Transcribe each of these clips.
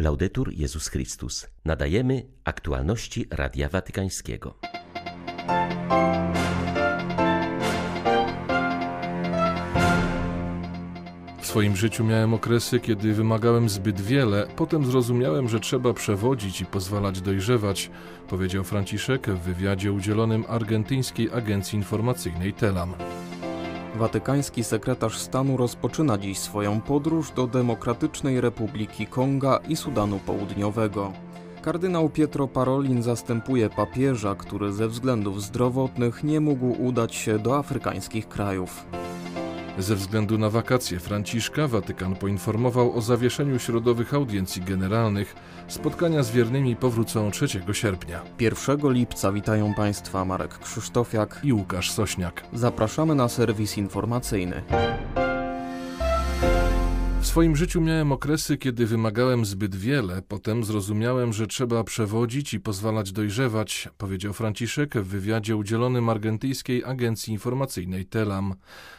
Laudetur Jezus Chrystus. Nadajemy aktualności Radia Watykańskiego. W swoim życiu miałem okresy, kiedy wymagałem zbyt wiele, potem zrozumiałem, że trzeba przewodzić i pozwalać dojrzewać, powiedział Franciszek w wywiadzie udzielonym argentyńskiej agencji informacyjnej Telam. Watykański sekretarz stanu rozpoczyna dziś swoją podróż do Demokratycznej Republiki Konga i Sudanu Południowego. Kardynał Pietro Parolin zastępuje papieża, który ze względów zdrowotnych nie mógł udać się do afrykańskich krajów. Ze względu na wakacje Franciszka Watykan poinformował o zawieszeniu środowych audiencji generalnych. Spotkania z wiernymi powrócą 3 sierpnia. 1 lipca witają Państwa Marek Krzysztofiak i Łukasz Sośniak. Zapraszamy na serwis informacyjny. Swoim życiu miałem okresy, kiedy wymagałem zbyt wiele, potem zrozumiałem, że trzeba przewodzić i pozwalać dojrzewać, powiedział Franciszek w wywiadzie udzielonym argentyńskiej agencji informacyjnej Telam.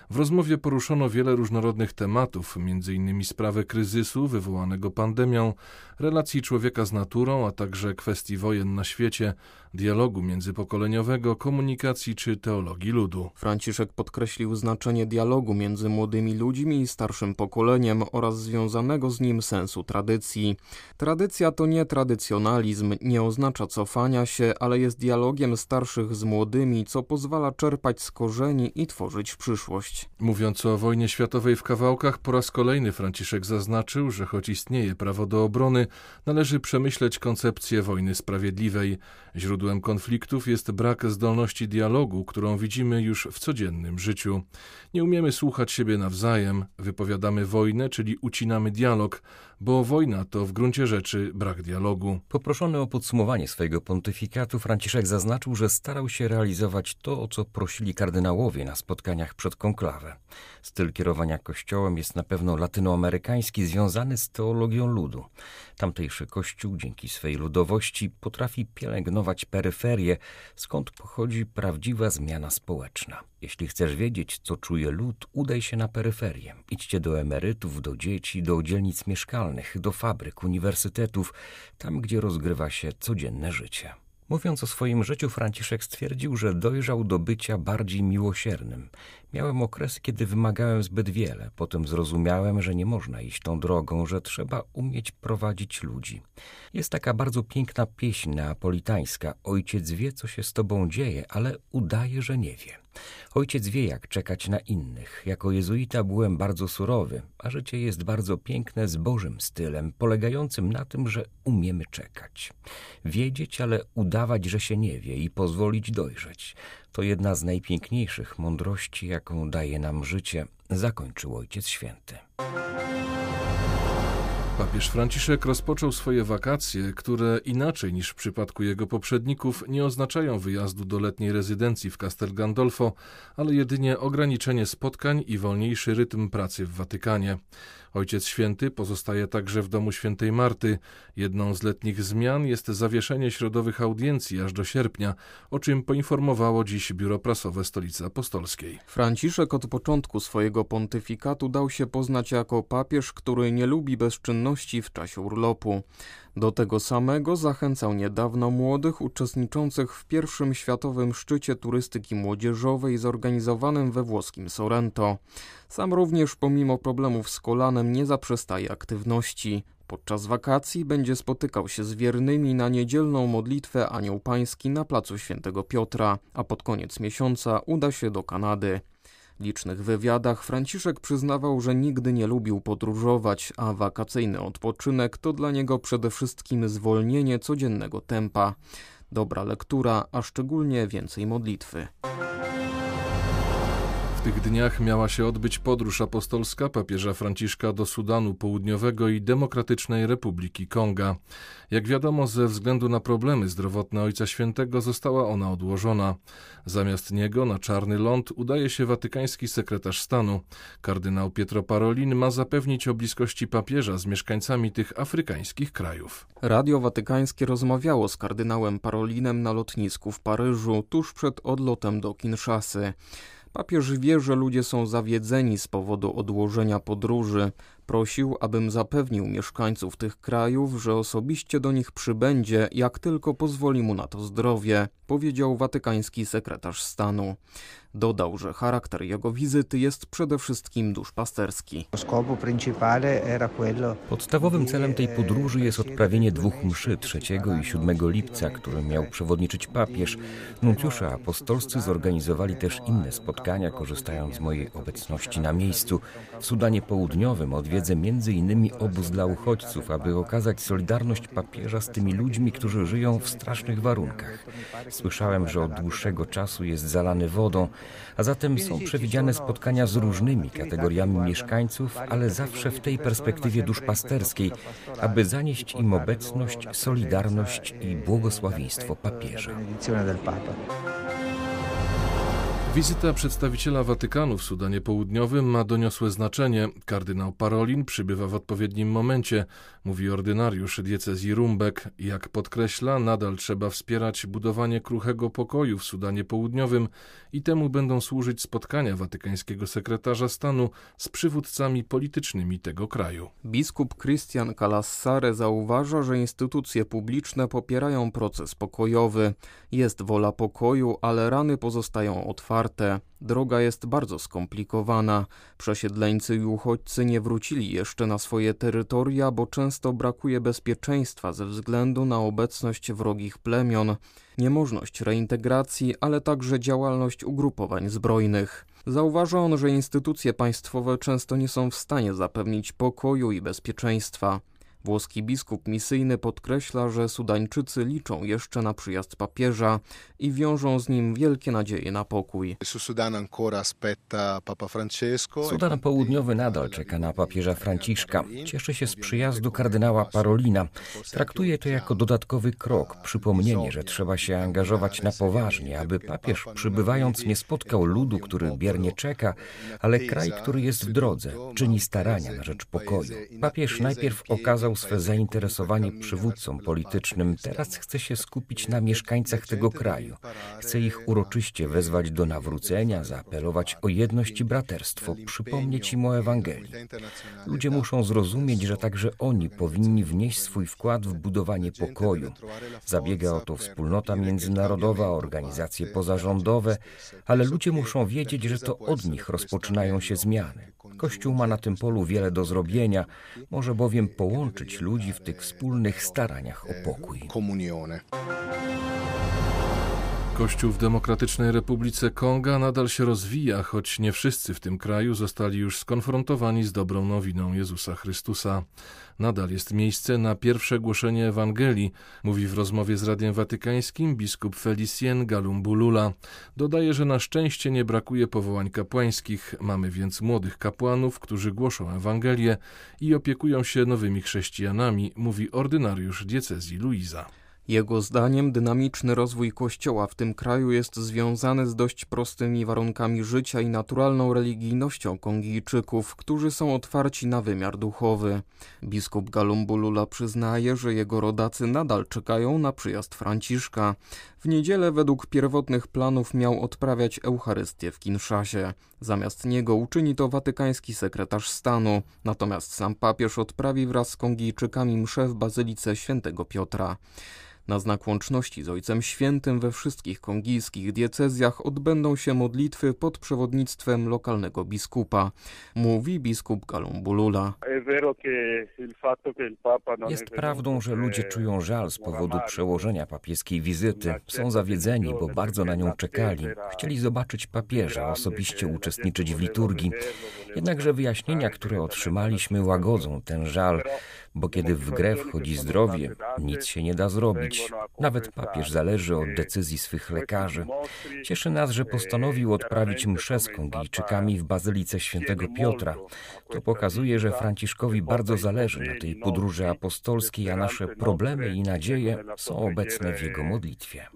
W rozmowie poruszono wiele różnorodnych tematów, m.in. sprawę kryzysu wywołanego pandemią, relacji człowieka z naturą, a także kwestii wojen na świecie, dialogu międzypokoleniowego, komunikacji czy teologii ludu. Franciszek podkreślił znaczenie dialogu między młodymi ludźmi i starszym pokoleniem oraz związanego z nim sensu tradycji. Tradycja to nie tradycjonalizm, nie oznacza cofania się, ale jest dialogiem starszych z młodymi, co pozwala czerpać z korzeni i tworzyć przyszłość. Mówiąc o wojnie światowej w kawałkach, po raz kolejny Franciszek zaznaczył, że choć istnieje prawo do obrony, należy przemyśleć koncepcję wojny sprawiedliwej. Źródłem konfliktów jest brak zdolności dialogu, którą widzimy już w codziennym życiu. Nie umiemy słuchać siebie nawzajem, wypowiadamy wojnę, czyli ucinamy dialog, bo wojna to w gruncie rzeczy brak dialogu. Poproszony o podsumowanie swojego pontyfikatu, Franciszek zaznaczył, że starał się realizować to, o co prosili kardynałowie na spotkaniach przed konklawę. Styl kierowania kościołem jest na pewno latynoamerykański, związany z teologią ludu. Tamtejszy kościół, dzięki swej ludowości, potrafi pielęgnować peryferię, skąd pochodzi prawdziwa zmiana społeczna. Jeśli chcesz wiedzieć, co czuje lud, udaj się na peryferię. Idźcie do emerytów, do dzieci, do dzielnic mieszkalnych, do fabryk, uniwersytetów, tam gdzie rozgrywa się codzienne życie. Mówiąc o swoim życiu, Franciszek stwierdził, że dojrzał do bycia bardziej miłosiernym. Miałem okresy, kiedy wymagałem zbyt wiele. Potem zrozumiałem, że nie można iść tą drogą, że trzeba umieć prowadzić ludzi. Jest taka bardzo piękna pieśń neapolitańska. Ojciec wie, co się z tobą dzieje, ale udaje, że nie wie. Ojciec wie, jak czekać na innych. Jako jezuita byłem bardzo surowy, a życie jest bardzo piękne z Bożym stylem, polegającym na tym, że umiemy czekać. Wiedzieć, ale udawać, że się nie wie i pozwolić dojrzeć. To jedna z najpiękniejszych mądrości, jaką daje nam życie, zakończył Ojciec Święty. Papież Franciszek rozpoczął swoje wakacje, które inaczej niż w przypadku jego poprzedników nie oznaczają wyjazdu do letniej rezydencji w Castel Gandolfo, ale jedynie ograniczenie spotkań i wolniejszy rytm pracy w Watykanie. Ojciec Święty pozostaje także w domu świętej Marty. Jedną z letnich zmian jest zawieszenie środowych audiencji aż do sierpnia, o czym poinformowało dziś biuro prasowe Stolicy Apostolskiej. Franciszek od początku swojego pontyfikatu dał się poznać jako papież, który nie lubi bezczynności w czasie urlopu. Do tego samego zachęcał niedawno młodych uczestniczących w pierwszym światowym szczycie turystyki młodzieżowej zorganizowanym we włoskim Sorrento. Sam również pomimo problemów z kolanem nie zaprzestaje aktywności. Podczas wakacji będzie spotykał się z wiernymi na niedzielną modlitwę Anioł Pański na placu Świętego Piotra, a pod koniec miesiąca uda się do Kanady. Licznych wywiadach Franciszek przyznawał, że nigdy nie lubił podróżować, a wakacyjny odpoczynek to dla niego przede wszystkim zwolnienie codziennego tempa. Dobra lektura, a szczególnie więcej modlitwy. W tych dniach miała się odbyć podróż apostolska papieża Franciszka do Sudanu Południowego i Demokratycznej Republiki Konga. Jak wiadomo, ze względu na problemy zdrowotne Ojca Świętego została ona odłożona. Zamiast niego na Czarny Ląd udaje się watykański sekretarz stanu. Kardynał Pietro Parolin ma zapewnić o bliskości papieża z mieszkańcami tych afrykańskich krajów. Radio Watykańskie rozmawiało z kardynałem Parolinem na lotnisku w Paryżu tuż przed odlotem do Kinszasy. Papież wie, że ludzie są zawiedzeni z powodu odłożenia podróży. Prosił, abym zapewnił mieszkańców tych krajów, że osobiście do nich przybędzie, jak tylko pozwoli mu na to zdrowie, powiedział watykański sekretarz stanu. Dodał, że charakter jego wizyty jest przede wszystkim duszpasterski. Podstawowym celem tej podróży jest odprawienie dwóch mszy 3 i 7 lipca, którym miał przewodniczyć papież. Nuncjusze apostolscy zorganizowali też inne spotkania, korzystając z mojej obecności na miejscu. W Sudanie Południowym odwiedzę m.in. obóz dla uchodźców, aby okazać solidarność papieża z tymi ludźmi, którzy żyją w strasznych warunkach. Słyszałem, że od dłuższego czasu jest zalany wodą, a zatem są przewidziane spotkania z różnymi kategoriami mieszkańców, ale zawsze w tej perspektywie duszpasterskiej, aby zanieść im obecność, solidarność i błogosławieństwo papieża. Wizyta przedstawiciela Watykanu w Sudanie Południowym ma doniosłe znaczenie. Kardynał Parolin przybywa w odpowiednim momencie, mówi ordynariusz diecezji Rumbek. Jak podkreśla, nadal trzeba wspierać budowanie kruchego pokoju w Sudanie Południowym i temu będą służyć spotkania watykańskiego sekretarza stanu z przywódcami politycznymi tego kraju. Biskup Christian Calassare zauważa, że instytucje publiczne popierają proces pokojowy. Jest wola pokoju, ale rany pozostają otwarte otwarte. Droga jest bardzo skomplikowana. Przesiedleńcy i uchodźcy nie wrócili jeszcze na swoje terytoria, bo często brakuje bezpieczeństwa ze względu na obecność wrogich plemion, niemożność reintegracji, ale także działalność ugrupowań zbrojnych. Zauważa on, że instytucje państwowe często nie są w stanie zapewnić pokoju i bezpieczeństwa. Włoski biskup misyjny podkreśla, że Sudańczycy liczą jeszcze na przyjazd papieża i wiążą z nim wielkie nadzieje na pokój. Sudan Południowy nadal czeka na papieża Franciszka. Cieszy się z przyjazdu kardynała Parolina. Traktuje to jako dodatkowy krok, przypomnienie, że trzeba się angażować na poważnie, aby papież przybywając nie spotkał ludu, który biernie czeka, ale kraj, który jest w drodze, czyni starania na rzecz pokoju. Papież najpierw okazał okazał swe zainteresowanie przywódcom politycznym, teraz chce się skupić na mieszkańcach tego kraju. Chce ich uroczyście wezwać do nawrócenia, zaapelować o jedność i braterstwo, przypomnieć im o Ewangelii. Ludzie muszą zrozumieć, że także oni powinni wnieść swój wkład w budowanie pokoju. Zabiega o to wspólnota międzynarodowa, organizacje pozarządowe, ale ludzie muszą wiedzieć, że to od nich rozpoczynają się zmiany. Kościół ma na tym polu wiele do zrobienia, może bowiem połączyć ludzi w tych wspólnych staraniach o pokój. Kościół w Demokratycznej Republice Konga nadal się rozwija, choć nie wszyscy w tym kraju zostali już skonfrontowani z dobrą nowiną Jezusa Chrystusa. Nadal jest miejsce na pierwsze głoszenie Ewangelii, mówi w rozmowie z Radiem Watykańskim biskup Felicien Galumbulula. Dodaje, że na szczęście nie brakuje powołań kapłańskich, mamy więc młodych kapłanów, którzy głoszą Ewangelię i opiekują się nowymi chrześcijanami, mówi ordynariusz diecezji Luiza. Jego zdaniem dynamiczny rozwój Kościoła w tym kraju jest związany z dość prostymi warunkami życia i naturalną religijnością Kongijczyków, którzy są otwarci na wymiar duchowy. Biskup Galumbulula przyznaje, że jego rodacy nadal czekają na przyjazd Franciszka. W niedzielę według pierwotnych planów miał odprawiać Eucharystię w Kinszasie. Zamiast niego uczyni to watykański sekretarz stanu, natomiast sam papież odprawi wraz z Kongijczykami mszę w Bazylice Świętego Piotra. Na znak łączności z Ojcem Świętym we wszystkich kongijskich diecezjach odbędą się modlitwy pod przewodnictwem lokalnego biskupa, mówi biskup Galumbulula. Jest prawdą, że ludzie czują żal z powodu przełożenia papieskiej wizyty. Są zawiedzeni, bo bardzo na nią czekali. Chcieli zobaczyć papieża, osobiście uczestniczyć w liturgii. Jednakże wyjaśnienia, które otrzymaliśmy, łagodzą ten żal bo kiedy w grę wchodzi zdrowie, nic się nie da zrobić. Nawet papież zależy od decyzji swych lekarzy. Cieszy nas, że postanowił odprawić mszę z Kongijczykami w Bazylice Świętego Piotra. To pokazuje, że Franciszkowi bardzo zależy na tej podróży apostolskiej, a nasze problemy i nadzieje są obecne w jego modlitwie.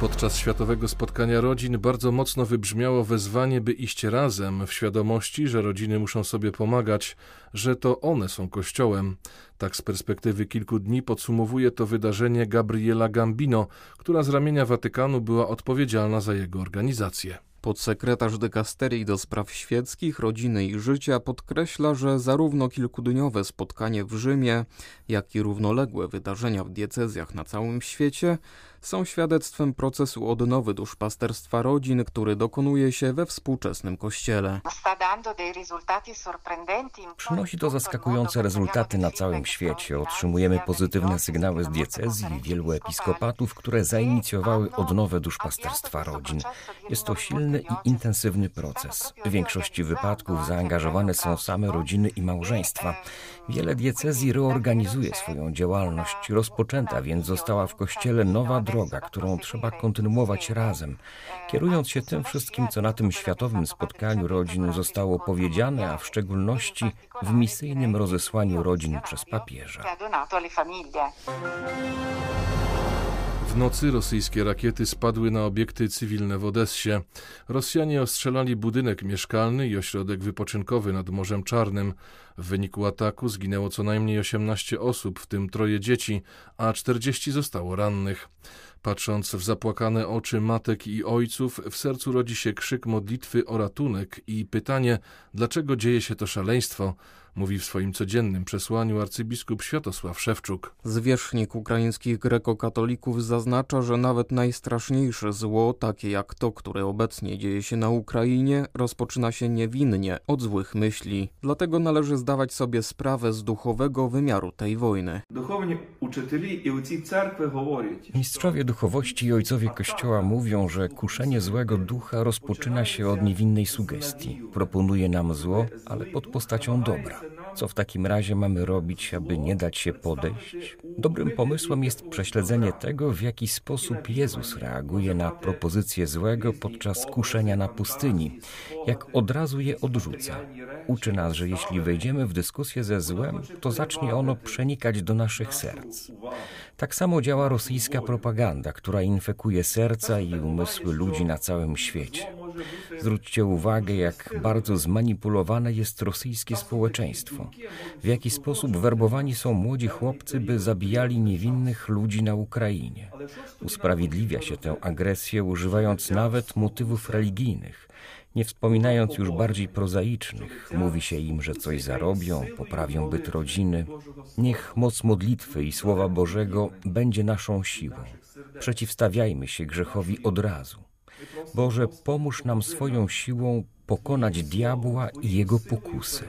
Podczas Światowego Spotkania Rodzin bardzo mocno wybrzmiało wezwanie, by iść razem w świadomości, że rodziny muszą sobie pomagać, że to one są Kościołem. Tak z perspektywy kilku dni podsumowuje to wydarzenie Gabriela Gambino, która z ramienia Watykanu była odpowiedzialna za jego organizację. Podsekretarz dykasterii do spraw świeckich, rodziny i życia podkreśla, że zarówno kilkudniowe spotkanie w Rzymie, jak i równoległe wydarzenia w diecezjach na całym świecie są świadectwem procesu odnowy duszpasterstwa rodzin, który dokonuje się we współczesnym kościele. Przynosi to zaskakujące rezultaty na całym świecie. Otrzymujemy pozytywne sygnały z diecezji i wielu episkopatów, które zainicjowały odnowę duszpasterstwa rodzin. Jest to i intensywny proces. W większości wypadków zaangażowane są same rodziny i małżeństwa. Wiele diecezji reorganizuje swoją działalność. Rozpoczęta więc została w kościele nowa droga, którą trzeba kontynuować razem, kierując się tym wszystkim, co na tym światowym spotkaniu rodzin zostało powiedziane, a w szczególności w misyjnym rozesłaniu rodzin przez papieża. W nocy rosyjskie rakiety spadły na obiekty cywilne w Odessie. Rosjanie ostrzelali budynek mieszkalny i ośrodek wypoczynkowy nad Morzem Czarnym. W wyniku ataku zginęło co najmniej 18 osób, w tym troje dzieci, a 40 zostało rannych. Patrząc w zapłakane oczy matek i ojców, w sercu rodzi się krzyk modlitwy o ratunek i pytanie, dlaczego dzieje się to szaleństwo, mówi w swoim codziennym przesłaniu arcybiskup Światosław Szewczuk. Zwierzchnik ukraińskich grekokatolików zaznacza, że nawet najstraszniejsze zło, takie jak to, które obecnie dzieje się na Ukrainie, rozpoczyna się niewinnie, od złych myśli. Dlatego należy zdawać sobie sprawę z duchowego wymiaru tej wojny. Mistrzowie duchowości i ojcowie Kościoła mówią, że kuszenie złego ducha rozpoczyna się od niewinnej sugestii. Proponuje nam zło, ale pod postacią dobra. and Co w takim razie mamy robić, aby nie dać się podejść? Dobrym pomysłem jest prześledzenie tego, w jaki sposób Jezus reaguje na propozycje złego podczas kuszenia na pustyni, jak od razu je odrzuca. Uczy nas, że jeśli wejdziemy w dyskusję ze złem, to zacznie ono przenikać do naszych serc. Tak samo działa rosyjska propaganda, która infekuje serca i umysły ludzi na całym świecie. Zwróćcie uwagę, jak bardzo zmanipulowane jest rosyjskie społeczeństwo. W jaki sposób werbowani są młodzi chłopcy, by zabijali niewinnych ludzi na Ukrainie. Usprawiedliwia się tę agresję, używając nawet motywów religijnych. Nie wspominając już bardziej prozaicznych, mówi się im, że coś zarobią, poprawią byt rodziny. Niech moc modlitwy i Słowa Bożego będzie naszą siłą. Przeciwstawiajmy się grzechowi od razu. Boże, pomóż nam swoją siłą pokonać diabła i jego pokusy.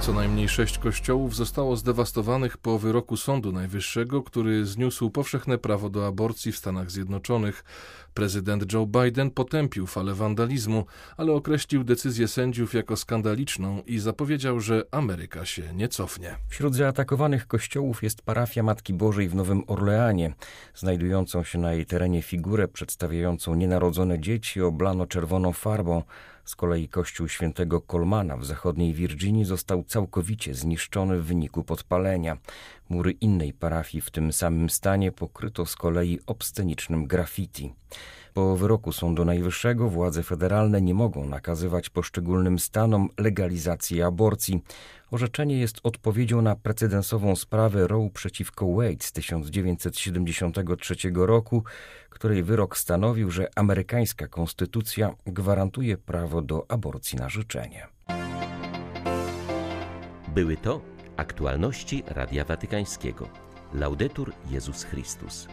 Co najmniej sześć kościołów zostało zdewastowanych po wyroku Sądu Najwyższego, który zniósł powszechne prawo do aborcji w Stanach Zjednoczonych. Prezydent Joe Biden potępił falę wandalizmu, ale określił decyzję sędziów jako skandaliczną i zapowiedział, że Ameryka się nie cofnie. Wśród zaatakowanych kościołów jest parafia Matki Bożej w Nowym Orleanie. Znajdującą się na jej terenie figurę przedstawiającą nienarodzone dzieci oblano czerwoną farbą. Z kolei kościół świętego Kolmana w zachodniej Virginii został całkowicie zniszczony w wyniku podpalenia. Mury innej parafii w tym samym stanie pokryto z kolei obscenicznym graffiti. Po wyroku Sądu Najwyższego władze federalne nie mogą nakazywać poszczególnym stanom legalizacji aborcji. Orzeczenie jest odpowiedzią na precedensową sprawę Roe przeciwko Wade z 1973 roku, której wyrok stanowił, że amerykańska konstytucja gwarantuje prawo do aborcji na życzenie. Były to aktualności Radia Watykańskiego. Laudetur Jezus Chrystus.